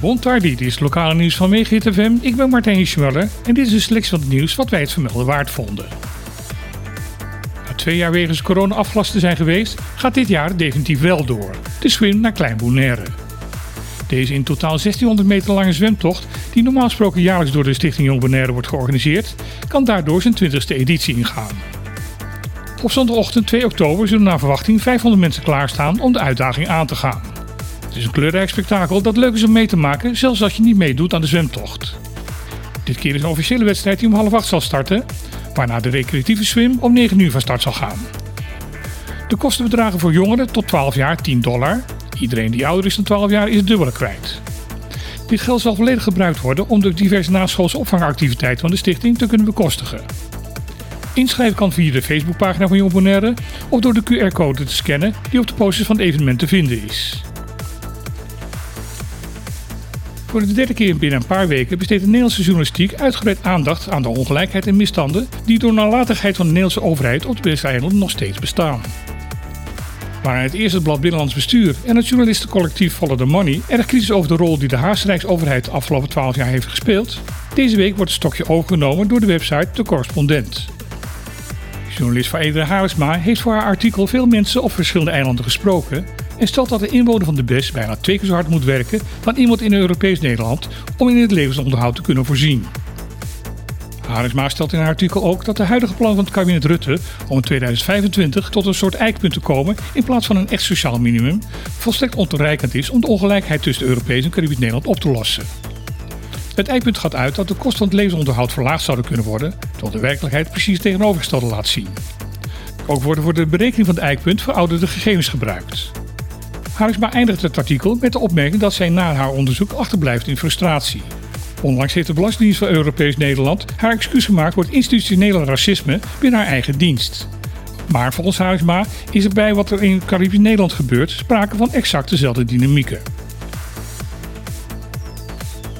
Bontar, dit is het lokale nieuws van Megahit FM. Ik ben Martijn Schmuller en dit is een selectie van het nieuws wat wij het vermelden waard vonden. Na twee jaar wegens corona afgelast te zijn geweest, gaat dit jaar definitief wel door. De swim naar Klein Bonaire. Deze in totaal 1600 meter lange zwemtocht, die normaal gesproken jaarlijks door de Stichting Jong Bonaire wordt georganiseerd, kan daardoor zijn 20e editie ingaan. Op zondagochtend 2 oktober zullen naar verwachting 500 mensen klaarstaan om de uitdaging aan te gaan. Het is een kleurrijk spektakel dat leuk is om mee te maken, zelfs als je niet meedoet aan de zwemtocht. Dit keer is een officiële wedstrijd die om half acht zal starten, waarna de recreatieve swim om 9 uur van start zal gaan. De kosten bedragen voor jongeren tot 12 jaar 10 dollar. Iedereen die ouder is dan 12 jaar is het dubbele kwijt. Dit geld zal volledig gebruikt worden om de diverse naschoolse opvangactiviteiten van de stichting te kunnen bekostigen. Inschrijven kan via de Facebookpagina van Jong Bonaire of door de QR-code te scannen die op de posters van het evenement te vinden is. Voor de derde keer binnen een paar weken besteedt de Nederlandse journalistiek uitgebreid aandacht aan de ongelijkheid en misstanden die door nalatigheid van de Nederlandse overheid op de Westeilanden nog steeds bestaan. Waar het eerste blad Binnenlands Bestuur en het journalistencollectief Follow the Money erg kritisch over de rol die de Haagse Rijksoverheid de afgelopen 12 jaar heeft gespeeld, deze week wordt het stokje overgenomen door de website De Correspondent. Journalist Vaedre Harisma heeft voor haar artikel veel mensen op verschillende eilanden gesproken en stelt dat de inwoner van de BES bijna twee keer zo hard moet werken dan iemand in Europees Nederland om in het levensonderhoud te kunnen voorzien. Harisma stelt in haar artikel ook dat de huidige plan van het kabinet Rutte om in 2025 tot een soort eikpunt te komen in plaats van een echt sociaal minimum volstrekt ontoereikend is om de ongelijkheid tussen Europees en Caribisch Nederland op te lossen. Het eikpunt gaat uit dat de kosten van het levensonderhoud verlaagd zouden kunnen worden, terwijl de werkelijkheid precies tegenovergestelde laat zien. Ook worden voor de berekening van het eikpunt verouderde gegevens gebruikt. Harisma eindigt het artikel met de opmerking dat zij na haar onderzoek achterblijft in frustratie. Onlangs heeft de Belastingdienst van Europees Nederland haar excuus gemaakt voor het institutionele racisme binnen haar eigen dienst. Maar volgens Harisma is er bij wat er in Caribisch Nederland gebeurt sprake van exact dezelfde dynamieken.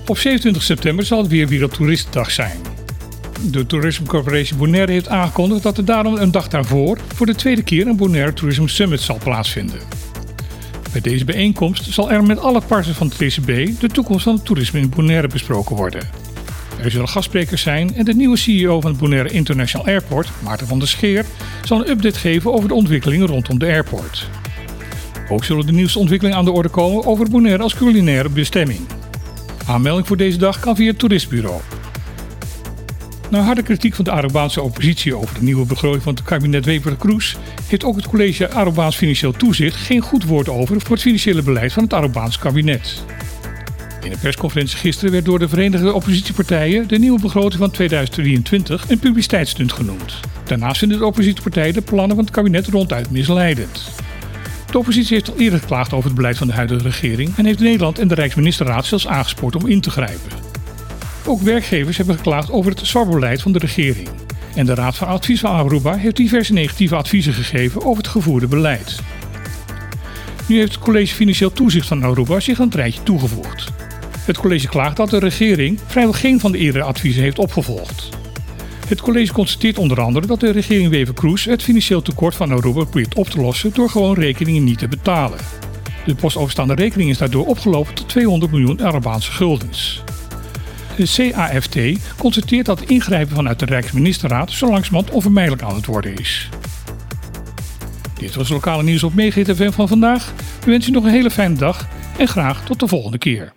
Op 27 september zal het weer Wereldtoeristendag zijn. De Tourism Corporation Bonaire heeft aangekondigd dat er daarom een dag daarvoor voor de tweede keer een Bonaire Tourism Summit zal plaatsvinden. Bij deze bijeenkomst zal er met alle partners van het TCB de toekomst van het toerisme in Bonaire besproken worden. Er zullen gastsprekers zijn en de nieuwe CEO van het Bonaire International Airport, Maarten van der Scheer, zal een update geven over de ontwikkelingen rondom de airport. Ook zullen de nieuwste ontwikkelingen aan de orde komen over Bonaire als culinaire bestemming. Aanmelding voor deze dag kan via het toeristbureau. Na harde kritiek van de Arubaanse oppositie over de nieuwe begroting van het kabinet Weber Kroes, heeft ook het college Arubaans Financieel Toezicht geen goed woord over voor het financiële beleid van het Arubaans kabinet. In een persconferentie gisteren werd door de Verenigde Oppositiepartijen de nieuwe begroting van 2023 een publiciteitsstunt genoemd. Daarnaast vinden de oppositiepartijen de plannen van het kabinet ronduit misleidend. De oppositie heeft al eerder geklaagd over het beleid van de huidige regering en heeft Nederland en de Rijksministerraad zelfs aangespoord om in te grijpen. Ook werkgevers hebben geklaagd over het zwarbeleid van de regering. En de Raad van Advies van Aruba heeft diverse negatieve adviezen gegeven over het gevoerde beleid. Nu heeft het College Financieel Toezicht van Aruba zich aan het rijtje toegevoegd. Het college klaagt dat de regering vrijwel geen van de eerdere adviezen heeft opgevolgd. Het college constateert onder andere dat de regering Wever Kroes het financieel tekort van Aruba probeert op te lossen door gewoon rekeningen niet te betalen. De postoverstaande rekening is daardoor opgelopen tot 200 miljoen Arabaanse guldens. De CAFT constateert dat ingrijpen vanuit de Rijksministerraad zo langzamerhand onvermijdelijk aan het worden is. Dit was lokale nieuws op Megahit van vandaag. We wensen u nog een hele fijne dag en graag tot de volgende keer.